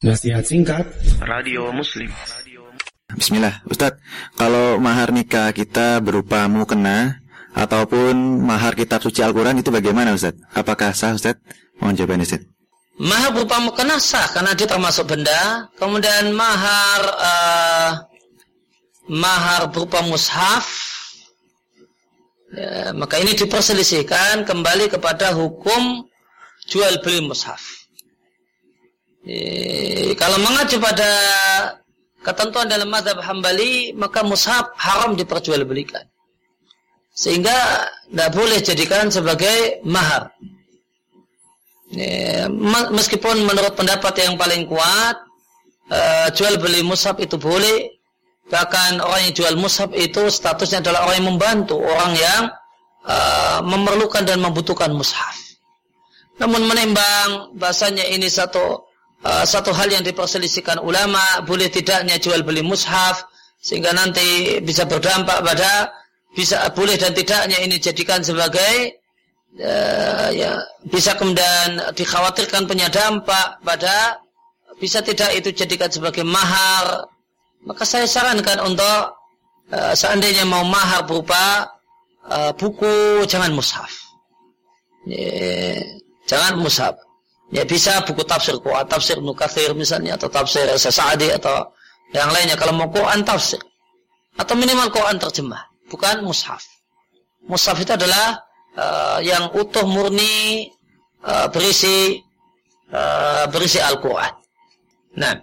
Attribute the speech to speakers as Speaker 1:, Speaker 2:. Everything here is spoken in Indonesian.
Speaker 1: Nasihat singkat
Speaker 2: Radio Muslim
Speaker 3: Bismillah, Ustadz. Kalau mahar nikah kita berupa mukena ataupun mahar kitab suci Al-Quran itu bagaimana Ustadz? Apakah sah Ustadz? Mohon jawabannya Ustadz.
Speaker 4: Mahar berupa mukena sah karena dia termasuk benda. Kemudian mahar uh, mahar berupa mushaf ya, maka ini diperselisihkan kembali kepada hukum jual beli mushaf. E, kalau mengacu pada ketentuan dalam mazhab Hambali, maka mushaf haram diperjualbelikan. Sehingga tidak boleh jadikan sebagai mahar. E, meskipun menurut pendapat yang paling kuat, e, jual beli mushaf itu boleh. Bahkan orang yang jual mushaf itu statusnya adalah orang yang membantu, orang yang memerlukan dan membutuhkan mushaf. Namun menimbang bahasanya ini satu uh, satu hal yang diperselisihkan ulama boleh tidaknya jual beli mushaf sehingga nanti bisa berdampak pada bisa boleh dan tidaknya ini jadikan sebagai uh, ya bisa kemudian dikhawatirkan punya dampak pada bisa tidak itu jadikan sebagai mahar. Maka saya sarankan untuk uh, seandainya mau mahar berupa uh, buku jangan mushaf. Yeah, jangan mushaf Ya bisa buku tafsir Quran, tafsir Nukathir misalnya atau tafsir Sa'adi atau yang lainnya kalau mau Quran tafsir atau minimal Quran terjemah, bukan mushaf. Mushaf itu adalah uh, yang utuh murni uh, berisi uh, berisi Al-Qur'an. Nah,